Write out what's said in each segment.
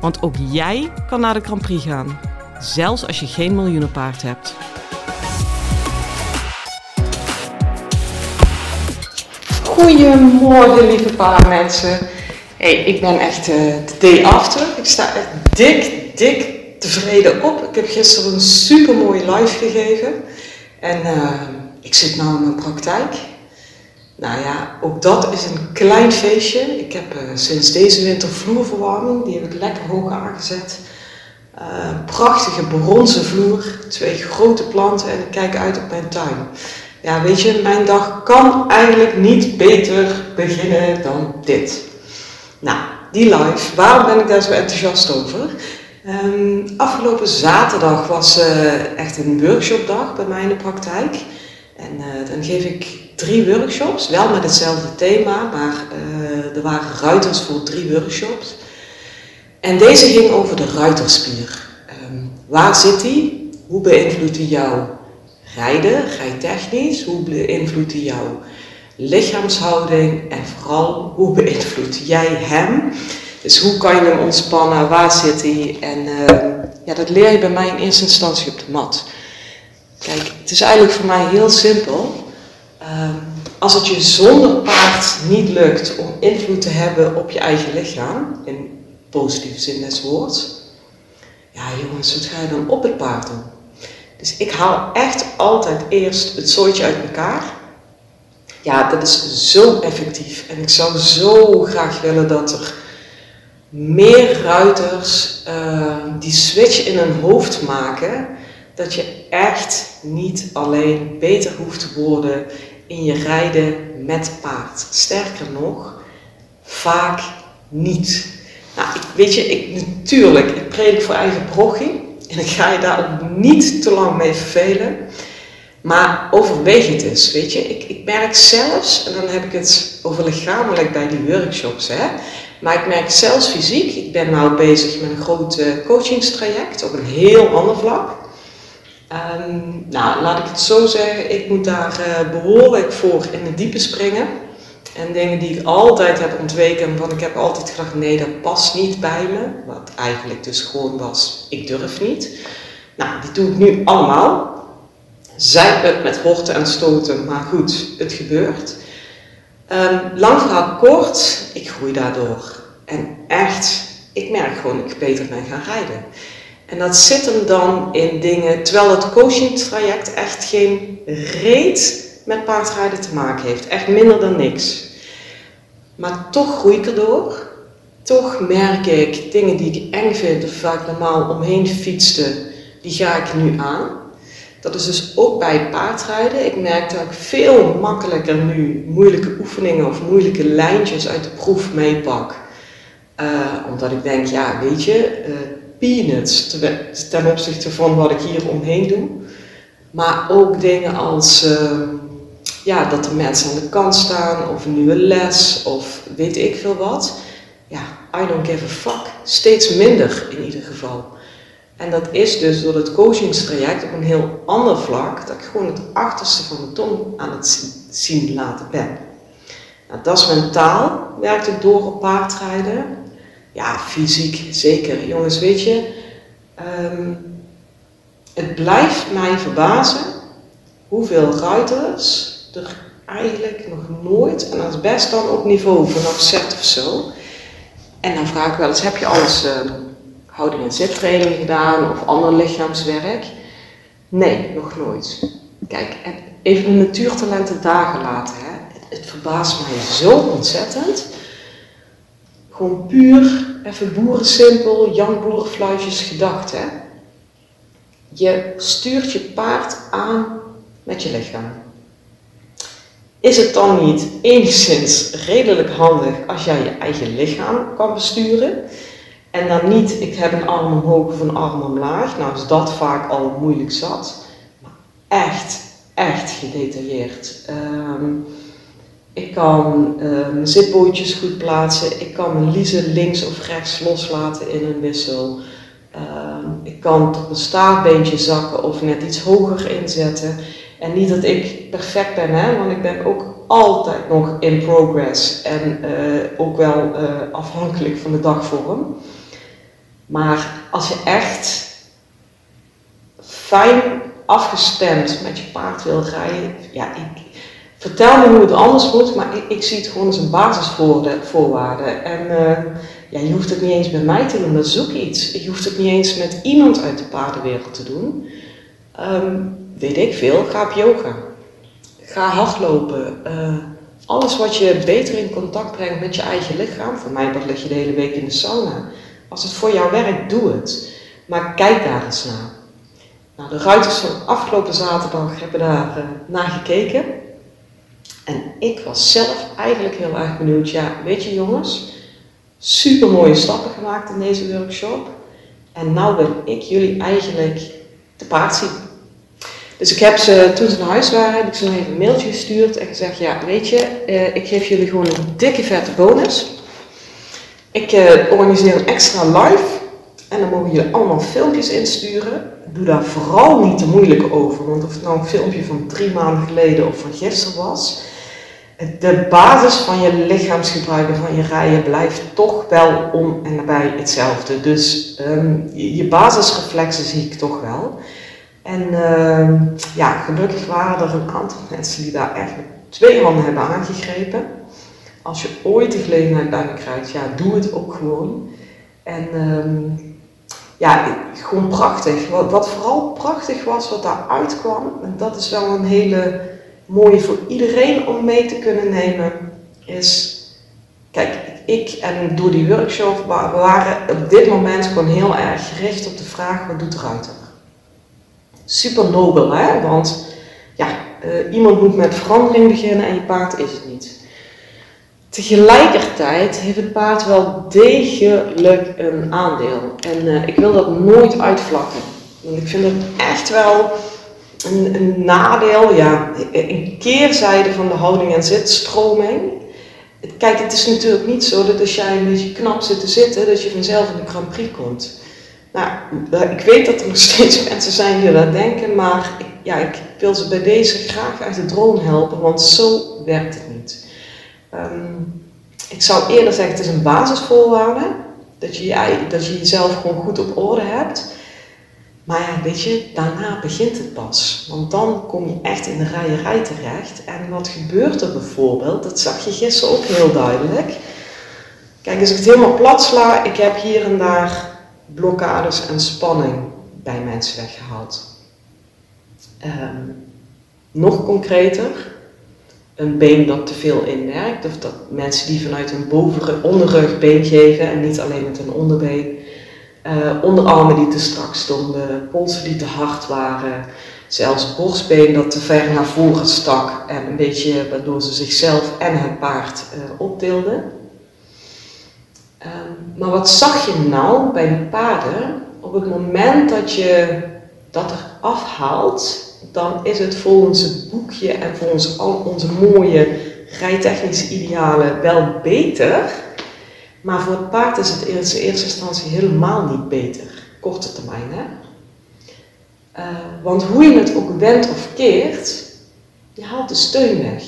Want ook jij kan naar de Grand Prix gaan, zelfs als je geen miljoenenpaard hebt. Goedemorgen lieve paardenmensen. Hey, ik ben echt uh, de day after. Ik sta echt dik, dik tevreden op. Ik heb gisteren een super mooie live gegeven. En uh, ik zit nu in mijn praktijk. Nou ja, ook dat is een klein feestje. Ik heb uh, sinds deze winter vloerverwarming, die heb ik lekker hoog aangezet. Uh, prachtige bronzen vloer, twee grote planten en ik kijk uit op mijn tuin. Ja, weet je, mijn dag kan eigenlijk niet beter beginnen dan dit. Nou, die live, waarom ben ik daar zo enthousiast over? Um, afgelopen zaterdag was uh, echt een workshopdag bij mij in de praktijk. En dan geef ik drie workshops, wel met hetzelfde thema, maar uh, er waren ruiters voor drie workshops. En deze ging over de ruiterspier. Um, waar zit die? Hoe beïnvloedt die jouw rijden, rijtechnisch? Hoe beïnvloedt die jouw lichaamshouding? En vooral, hoe beïnvloedt jij hem? Dus hoe kan je hem ontspannen? Waar zit hij? En uh, ja, dat leer je bij mij in eerste instantie op de mat. Kijk, het is eigenlijk voor mij heel simpel. Uh, als het je zonder paard niet lukt om invloed te hebben op je eigen lichaam, in positieve zin des woords, ja jongens, wat ga je dan op het paard doen? Dus ik haal echt altijd eerst het zooitje uit elkaar. Ja, dat is zo effectief. En ik zou zo graag willen dat er meer ruiters uh, die switch in hun hoofd maken. Dat je echt niet alleen beter hoeft te worden in je rijden met paard. Sterker nog, vaak niet. Nou, weet je, ik, natuurlijk, ik predik voor eigen brochie. En ik ga je daar ook niet te lang mee vervelen. Maar overweeg het eens, weet je. Ik, ik merk zelfs, en dan heb ik het over lichamelijk bij die workshops, hè. Maar ik merk zelfs fysiek, ik ben nou bezig met een groot coachingstraject op een heel ander vlak. Um, nou, laat ik het zo zeggen, ik moet daar uh, behoorlijk voor in het diepe springen. En dingen die ik altijd heb ontweken, want ik heb altijd gedacht, nee, dat past niet bij me. Wat eigenlijk dus gewoon was, ik durf niet. Nou, die doe ik nu allemaal. Zij het met horten en stoten, maar goed, het gebeurt. Um, lang verhaal kort, ik groei daardoor. En echt, ik merk gewoon dat ik beter ben gaan rijden. En dat zit hem dan in dingen, terwijl het coaching traject echt geen reet met paardrijden te maken heeft. Echt minder dan niks. Maar toch groei ik erdoor. Toch merk ik dingen die ik eng vind of vaak normaal omheen fietste, die ga ik nu aan. Dat is dus ook bij paardrijden. Ik merk dat ik veel makkelijker nu moeilijke oefeningen of moeilijke lijntjes uit de proef meepak. Uh, omdat ik denk, ja, weet je, uh, peanuts ten opzichte van wat ik hier omheen doe. Maar ook dingen als uh, ja, dat er mensen aan de kant staan of een nieuwe les of weet ik veel wat. Ja, I don't give a fuck. Steeds minder in ieder geval. En dat is dus door het coachingstraject op een heel ander vlak, dat ik gewoon het achterste van de tong aan het zien laten ben. Nou, dat is mentaal, werkt het door op paardrijden. Ja, fysiek zeker. Jongens, weet je, um, het blijft mij verbazen hoeveel ruiters er eigenlijk nog nooit, en dat is best dan op niveau vanaf zet of zo. En dan vraag ik wel eens, heb je alles um, houding- en zittraining gedaan of ander lichaamswerk? Nee, nog nooit. Kijk, even de natuurtalenten dagen laten. Hè. Het verbaast mij zo ontzettend. Gewoon puur, even boerensimpel, Jan Boerenfluitjes gedacht. Hè. Je stuurt je paard aan met je lichaam. Is het dan niet enigszins redelijk handig als jij je eigen lichaam kan besturen? En dan niet, ik heb een arm omhoog of een arm omlaag. Nou is dat vaak al moeilijk zat. Maar echt, echt gedetailleerd. Ehm, ik kan uh, mijn zitbootjes goed plaatsen. Ik kan mijn liezen links of rechts loslaten in een wissel. Ehm, ik kan tot mijn staartbeentje zakken of net iets hoger inzetten. En niet dat ik perfect ben, hè, want ik ben ook altijd nog in progress en uh, ook wel uh, afhankelijk van de dagvorm. Maar als je echt fijn afgestemd met je paard wil rijden, ja, ik, vertel me hoe het anders moet, maar ik, ik zie het gewoon als een basisvoorwaarde. En uh, ja, je hoeft het niet eens bij mij te doen, dat ook iets. Je hoeft het niet eens met iemand uit de paardenwereld te doen. Um, weet ik veel, ga op yoga. Ga hardlopen. Uh, alles wat je beter in contact brengt met je eigen lichaam. Voor mij lig je de hele week in de sauna. Als het voor jou werkt, doe het. Maar kijk daar eens naar. Nou, de ruiters van afgelopen zaterdag hebben daar uh, naar gekeken. En ik was zelf eigenlijk heel erg benieuwd. Ja, weet je jongens, super mooie stappen gemaakt in deze workshop. En nou wil ik jullie eigenlijk te paard. Dus ik heb ze, toen ze naar huis waren, heb ik ze even een mailtje gestuurd en gezegd, ja weet je, eh, ik geef jullie gewoon een dikke vette bonus. Ik eh, organiseer een extra live en dan mogen jullie allemaal filmpjes insturen. Doe daar vooral niet te moeilijk over, want of het nou een filmpje van drie maanden geleden of van gisteren was, de basis van je lichaamsgebruik en van je rijden blijft toch wel om en nabij hetzelfde. Dus um, je basisreflexen zie ik toch wel. En uh, ja, gelukkig waren er een aantal mensen die daar echt twee handen hebben aangegrepen. Als je ooit de gelegenheid bij me krijgt, ja, doe het ook gewoon. En uh, ja, gewoon prachtig. Wat, wat, vooral prachtig was, wat daar uitkwam, en dat is wel een hele mooie voor iedereen om mee te kunnen nemen, is, kijk, ik en door die workshop, we waren op dit moment gewoon heel erg gericht op de vraag, wat doet ruiter? super nobel, hè? want ja, uh, iemand moet met verandering beginnen en je paard is het niet. Tegelijkertijd heeft het paard wel degelijk een aandeel. En uh, ik wil dat nooit uitvlakken. Want ik vind het echt wel een, nadeel, ja, een keerzijde van de houding en zitstroming. Kijk, het is natuurlijk niet zo dat als jij een beetje knap zit te zitten, dat je vanzelf in de Grand Prix komt. Nou, eh, ik weet dat er nog steeds mensen zijn die dat denken, maar ik, ja, ik wil ze bij deze graag uit de droom helpen, want zo werkt het niet. Um, ik zou eerder zeggen, het is een basisvoorwaarde, dat je, dat je jezelf gewoon goed op orde hebt. Maar ja, weet je, daarna begint het pas. Want dan kom je echt in de rijerij terecht. En wat gebeurt er bijvoorbeeld? Dat zag je gisteren ook heel duidelijk. Kijk, als ik het helemaal plat sla, ik heb hier en daar blokkades en spanning bij mensen weggehaald. Um, nog concreter, een been dat te veel inwerkt, of dat mensen die vanuit een bovenrug, onderrug been geven en niet alleen met een onderbeen. Uh, onderarmen die te strak stonden, polsen die te hard waren, zelfs borstbeen dat te ver naar voren stak en een beetje waardoor ze zichzelf en het paard uh, optilden. Um, maar wat zag je nou bij de paarden? Op het moment dat je dat er afhaalt, dan is het volgens het boekje en volgens al onze mooie rijtechnische idealen wel beter. Maar voor het paard is het in eerste instantie helemaal niet beter. Korte termijn, hè? Uh, want hoe je het ook wendt of keert, je haalt de steun weg.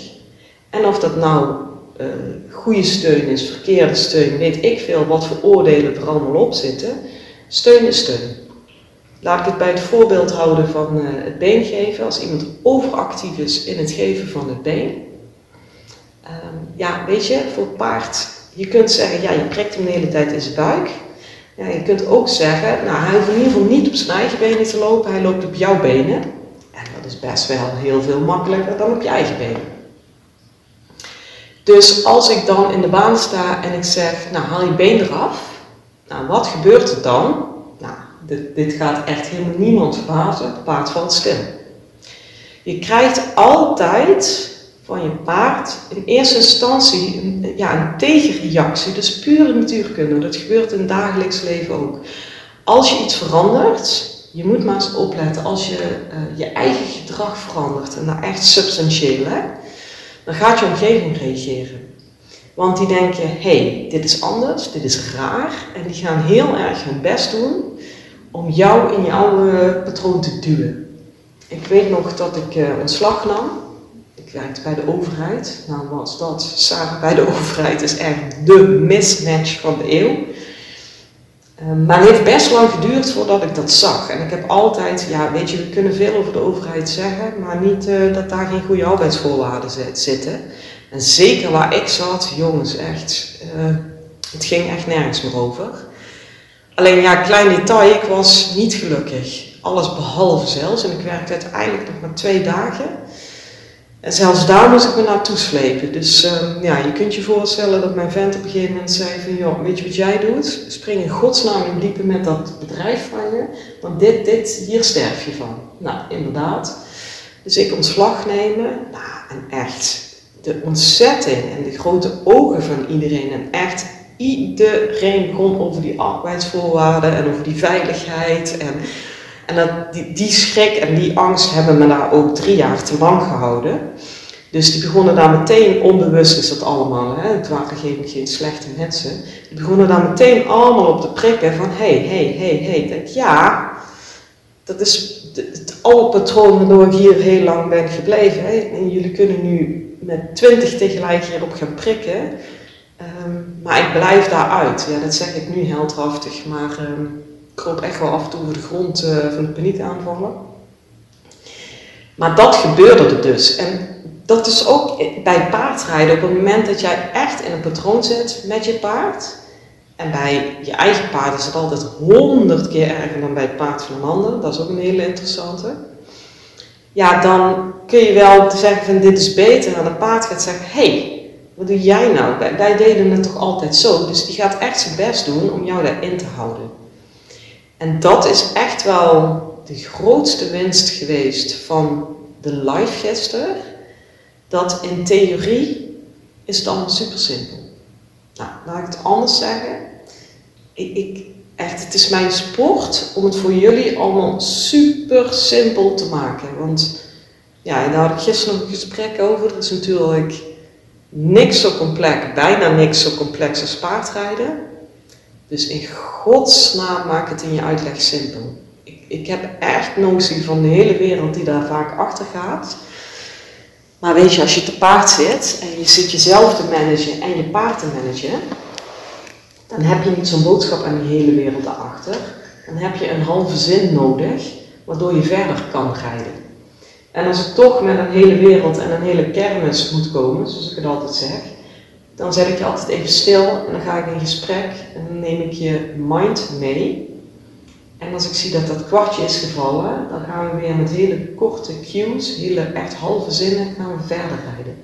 En of dat nou goede steun is, verkeerde steun, weet ik veel wat voor oordelen er allemaal op zitten. Steun is steun. Laat ik het bij het voorbeeld houden van uh, het been geven. Als iemand overactief is in het geven van het been. Um, ja, weet je, voor paard, je kunt zeggen, ja, je prikt hem de hele tijd in zijn buik. Ja, je kunt ook zeggen, nou, hij hoeft in ieder geval niet op zijn eigen benen te lopen, hij loopt op jouw benen. En dat is best wel heel veel makkelijker dan op je eigen benen. Dus als ik dan in de baan sta en ik zeg, nou haal je been eraf, nou wat gebeurt er dan? Nou, dit, dit gaat echt helemaal niemand verbazen, het paard valt stil. Je krijgt altijd van je paard in eerste instantie een, ja, een tegenreactie. Dus pure natuurkunde. Dat gebeurt in het dagelijks leven ook. Als je iets verandert, je moet maar eens opletten. Als je uh, je eigen gedrag verandert, en dat echt substantieel, hè, dan gaat je omgeving reageren. Want die denken, hé, hey, dit is anders, dit is raar. En die gaan heel erg hun best doen om jou in je oude patroon te duwen. Ik weet nog dat ik uh, ontslag nam. Werkte bij de overheid. Nou was dat, samen bij de overheid is echt de mismatch van de eeuw. Uh, maar het heeft best lang geduurd voordat ik dat zag. En ik heb altijd, ja weet je, we kunnen veel over de overheid zeggen, maar niet uh, dat daar geen goede arbeidsvoorwaarden zitten. En zeker waar ik zat, jongens, echt, uh, het ging echt nergens meer over. Alleen ja, klein detail, ik was niet gelukkig. Alles behalve zelfs. En ik werkte uiteindelijk nog maar twee dagen. En zelfs daar moest ik me naartoe slepen. Dus uh, ja, je kunt je voorstellen dat mijn vent op een gegeven moment zei van... joh, weet je wat jij doet? Spring in godsnaam in diepe met dat bedrijf van je. Want dit, dit, hier sterf je van. Nou, inderdaad. Dus ik ontslag nemen. Nou, en echt de ontzetting en de grote ogen van iedereen. En echt iedereen begon over die arbeidsvoorwaarden en over die veiligheid. En, en dat, die, die schrik en die angst hebben me daar ook drie jaar te lang gehouden. Dus die begonnen daar meteen, onbewust is dat allemaal, hè, het waren geen, geen slechte mensen, die begonnen daar meteen allemaal op te prikken van hé, hé, hé, hé. Ik denk, ja, dat is het oude patroon waardoor ik hier heel lang ben gebleven. Hè. En jullie kunnen nu met twintig tegelijk hierop gaan prikken. Um, maar ik blijf daaruit. Ja, dat zeg ik nu heldhaftig, maar ik kroop echt wel af en toe over de grond uh, van de paniek aanvallen. Maar dat gebeurde er dus. En dat is ook bij paardrijden. Op het moment dat jij echt in een patroon zit met je paard. En bij je eigen paard is het altijd honderd keer erger dan bij het paard van een ander. Dat is ook een hele interessante. Ja, dan kun je wel zeggen van dit is beter. En een paard gaat zeggen, hé, hey, wat doe jij nou? Wij, deden het toch altijd zo. Dus die gaat echt zijn best doen om jou daarin te houden. En dat is echt wel de grootste winst geweest van de live gesten. Dat in theorie is het allemaal super simpel. Nou, laat ik het anders zeggen. Ik, ik, echt, het is mijn sport om het voor jullie allemaal super simpel te maken. Want ja, daar had ik gisteren nog een gesprek over. Er is natuurlijk niks zo complex, bijna niks zo complex als paardrijden. Dus in godsnaam maak het in je uitleg simpel. Ik, ik heb echt notie van de hele wereld die daar vaak achter gaat. Maar weet je, als je te paard zit en je zit jezelf te managen en je paard te managen, dan heb je niet zo'n boodschap aan die hele wereld daarachter. Dan heb je een halve zin nodig, waardoor je verder kan rijden. En als ik toch met een hele wereld en een hele kermis moet komen, zoals ik het altijd zeg, dan zet ik je altijd even stil en dan ga ik in gesprek en dan neem ik je mind mee. En als ik zie dat dat kwartje is gevallen, dan gaan we weer met hele korte cues, hele echt halve zinnen, gaan we verder rijden.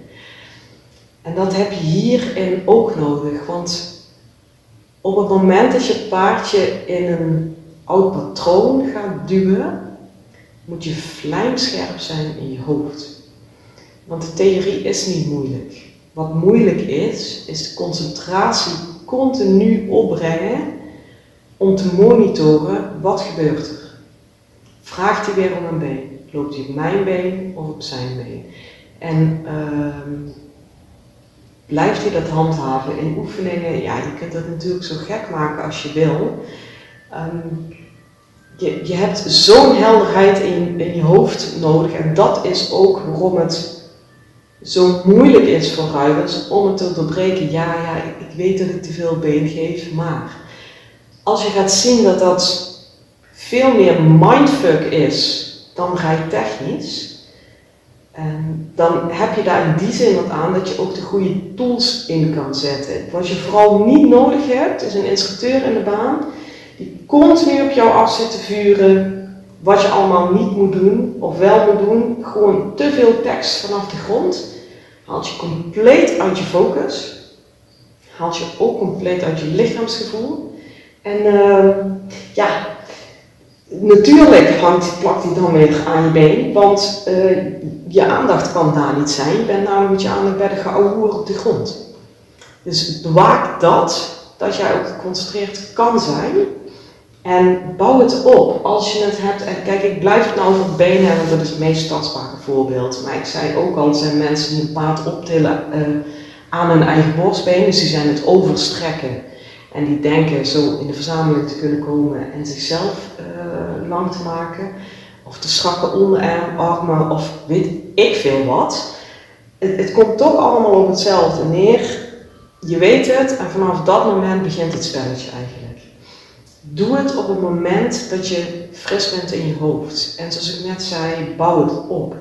En dat heb je hierin ook nodig, want op het moment dat je paardje in een oud patroon gaat duwen, moet je vlijmscherp zijn in je hoofd. Want de theorie is niet moeilijk. Wat moeilijk is, is concentratie continu opbrengen om te monitoren wat gebeurt er. Vraagt hij weer om een been? Loopt hij op mijn been of op zijn been? En uh, blijft hij dat handhaven in oefeningen? Ja, je kunt dat natuurlijk zo gek maken als je wil. Um, je, je hebt zo'n helderheid in, in je hoofd nodig en dat is ook waarom het zo moeilijk is voor ruiters om het te doorbreken. Ja, ja, ik, weet dat ik te veel been geef, maar als je gaat zien dat dat veel meer mindfuck is dan rijtechnisch, dan heb je daar in die zin wat aan dat je ook de goede tools in kan zetten. Wat je vooral niet nodig hebt, is een instructeur in de baan die continu op jou af zit te vuren wat je allemaal niet moet doen of wel moet doen. Gewoon te veel tekst vanaf de grond. Haalt je compleet uit je focus. Haalt je ook compleet uit je lichaamsgevoel. En uh, ja, natuurlijk hangt, plakt hij dan weer aan je been, want uh, je aandacht kan daar niet zijn. Je bent namelijk met je aandacht bij de gouden op de grond. Dus bewaak dat, dat jij ook geconcentreerd kan zijn. En bouw het op als je het hebt. En kijk, ik blijf het nou over benen hebben, want dat is het meest tastbare voorbeeld. Maar ik zei ook al, zijn mensen die een paard optillen uh, aan hun eigen borstbeen. Dus die zijn het overstrekken. En die denken zo in de verzameling te kunnen komen en zichzelf uh, lang te maken. Of te strakke onderarmen of weet ik veel wat. Het, het komt toch allemaal op hetzelfde neer. Je weet het en vanaf dat moment begint het spelletje eigenlijk. Doe het op het moment dat je fris bent in je hoofd. En zoals ik net zei, bouw het op.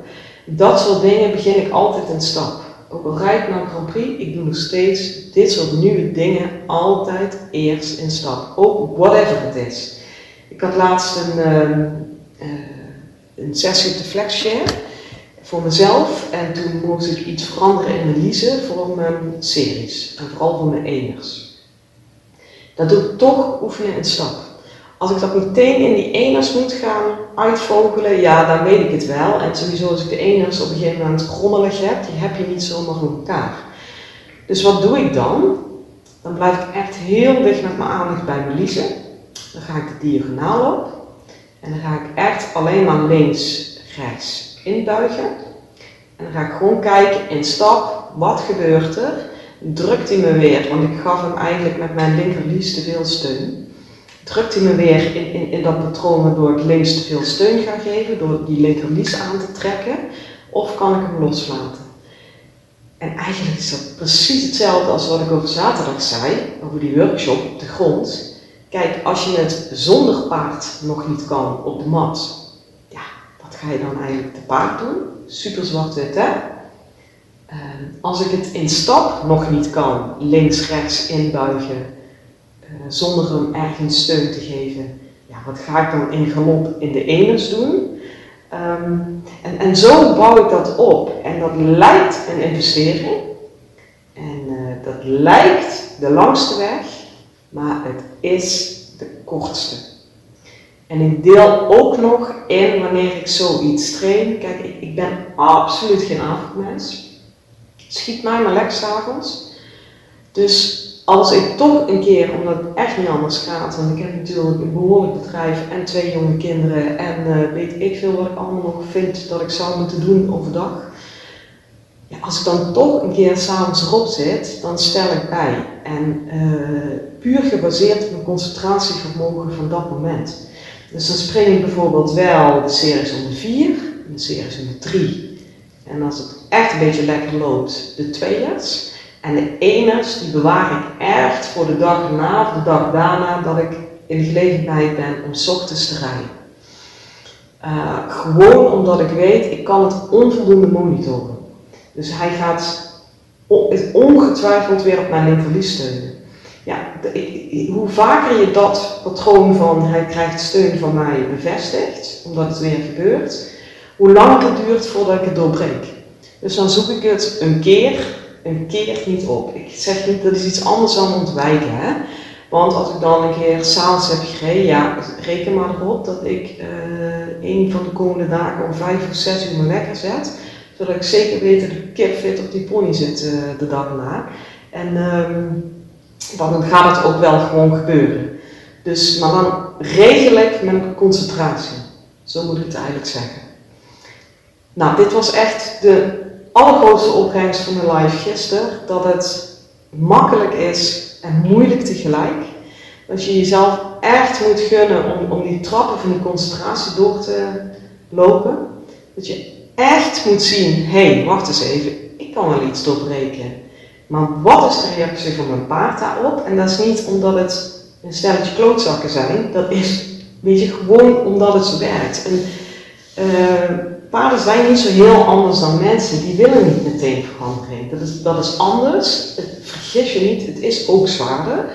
Dat soort dingen begin ik altijd in stap. Ook al rijd ik naar een Grand Prix, ik doe nog steeds dit soort nieuwe dingen altijd eerst in stap. Ook whatever het is. Ik had laatst een, uh, een sessie op de FlexShare voor mezelf en toen moest ik iets veranderen in mijn leasen voor mijn series en vooral voor mijn eners. Dat doe ik toch oefenen in stap. Als ik dat meteen in die eners moet gaan uitvogelen, ja, dan weet ik het wel. En sowieso als ik de eners op een gegeven moment grommelig heb, die heb je niet zomaar voor elkaar. Dus wat doe ik dan? Dan blijf ik echt heel dicht met mijn aandacht bij mijn liezen. Dan ga ik de diagonaal op. En dan ga ik echt alleen maar links, rechts inbuigen. En dan ga ik gewoon kijken in stap, wat gebeurt er? Drukt hij me weer, want ik gaf hem eigenlijk met mijn linkerlies te veel steun drukt hij me weer in, in, in dat patroon waardoor ik links te veel steun ga geven, door die linkerlies aan te trekken, of kan ik hem loslaten? En eigenlijk is dat precies hetzelfde als wat ik over zaterdag zei, over die workshop op de grond. Kijk, als je het zonder paard nog niet kan op de mat, ja, wat ga je dan eigenlijk te paard doen? Super zwart-wit, hè? Uh, als ik het in stap nog niet kan, links-rechts inbuigen, uh, zonder hem ergens steun te geven. Ja, wat ga ik dan in galop in de eners doen? Um, en, en zo bouw ik dat op. En dat lijkt een investering. En uh, dat lijkt de langste weg, maar het is de kortste. En ik deel ook nog in wanneer ik zoiets train. Kijk, ik, ik ben absoluut geen avondmens. Schiet mij maar lekker s'avonds. Dus als ik toch een keer, omdat het echt niet anders gaat, want ik heb natuurlijk een behoorlijk bedrijf en twee jonge kinderen en uh, weet ik veel wat ik allemaal nog vind dat ik zou moeten doen overdag. Ja, als ik dan toch een keer s'avonds erop zit, dan stel ik bij. En uh, puur gebaseerd op mijn concentratievermogen van dat moment. Dus dan spring ik bijvoorbeeld wel de series om de 4, de series om de 3. En als het echt een beetje lekker loopt, de tweeërs. En de eners, die bewaar ik echt voor de dag na of de dag daarna dat ik in de gelegenheid ben om s ochtends te rijden. Uh, gewoon omdat ik weet, ik kan het onvoldoende monitoren. Dus hij gaat ongetwijfeld weer op mijn linkerlies steunen. Ja, hoe vaker je dat patroon van hij krijgt steun van mij bevestigt, omdat het weer gebeurt, hoe langer het duurt voordat ik het doorbreek. Dus dan zoek ik het een keer een keer niet op. Ik zeg niet, dat is iets anders dan ontwijken. Hè? Want als ik dan een keer s'avonds heb gereden, ja, reken maar erop dat ik uh, een van de komende dagen om vijf of zes uur mijn wekker zet. Zodat ik zeker weet dat ik kipfit op die pony zit uh, de dag na. En um, dan gaat het ook wel gewoon gebeuren. Dus, maar dan regel ik mijn concentratie. Zo moet ik het eigenlijk zeggen. Nou, dit was echt de allergrootste opbrengst van mijn live gisteren, dat het makkelijk is en moeilijk tegelijk. Dat je jezelf echt moet gunnen om, om die trappen van die concentratie door te lopen. Dat je echt moet zien, hé, hey, wacht eens even, ik kan wel iets doorbreken. Maar wat is de reactie van mijn paard daarop? En dat is niet omdat het een stelletje klootzakken zijn, dat is weet je, gewoon omdat het zo werkt. En, uh, paarden zijn niet zo heel anders dan mensen. Die willen niet meteen verandering. Dat is, dat is anders. vergis je niet, het is ook zwaarder.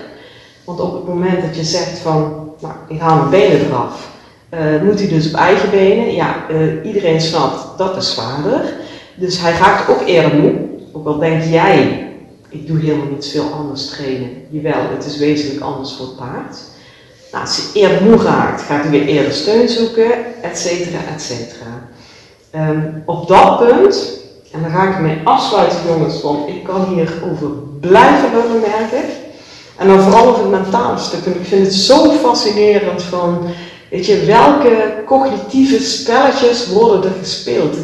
Want op het moment dat je zegt van, nou, ik haal mijn benen eraf, uh, moet hij dus op eigen benen. Ja, uh, iedereen snapt, dat is zwaarder. Dus hij raakt ook eerder moe. Ook al denk jij, ik doe helemaal niet veel anders trainen. Jawel, het is wezenlijk anders voor het paard. Nou, als hij eerder moe raakt, gaat hij weer eerder steun zoeken, et cetera, et cetera. Ehm, op dat punt, en dan ga ik mee afsluiten jongens, want ik kan hierover blijven lullen merk En dan vooral over het mentale stuk. En ik vind het zo fascinerend van, weet je, welke cognitieve spelletjes worden er gespeeld.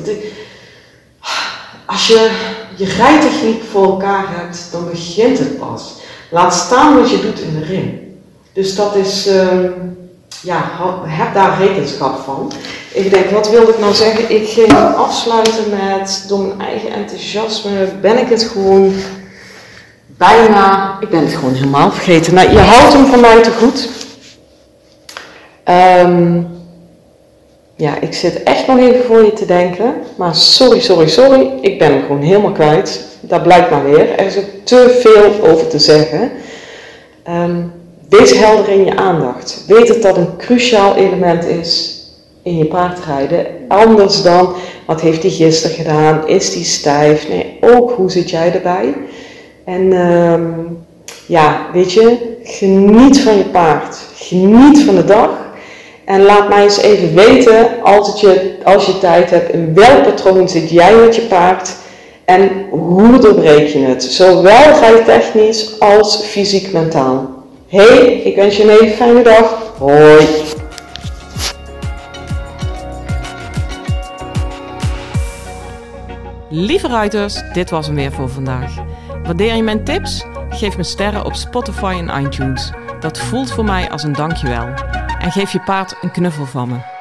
Als je je rijtechniek voor elkaar hebt, dan begint het pas. Laat staan wat je doet in de ring. Dus dat is, uh, ja, heb daar rekenschap van. Ik denk, wat wilde ik nou zeggen? Ik ging afsluiten met, door mijn eigen enthousiasme, ben ik het gewoon bijna, ik ben het gewoon helemaal vergeten. Nou, je houdt hem van mij te goed. Um, ja, ik zit echt nog even voor je te denken. Maar sorry, sorry, sorry. Ik ben hem gewoon helemaal kwijt. Dat blijkt maar weer. Er is ook te veel over te zeggen. Um, wees helder in je aandacht. Weet dat dat een cruciaal element is in je paardrijden. Anders dan, wat heeft hij gisteren gedaan? Is die stijf? Nee, ook hoe zit jij erbij? En um, ja, weet je, geniet van je paard. Geniet van de dag. En laat mij eens even weten, als, je, als je tijd hebt, in welk patroon zit jij met je paard en hoe doorbreek je het? Zowel rijtechnisch als fysiek-mentaal. Hey, ik wens je een hele fijne dag. Hoi. Lieve ruiters, dit was hem weer voor vandaag. Waardeer je mijn tips? Geef me sterren op Spotify en iTunes. Dat voelt voor mij als een dankjewel en geef je paard een knuffel van me.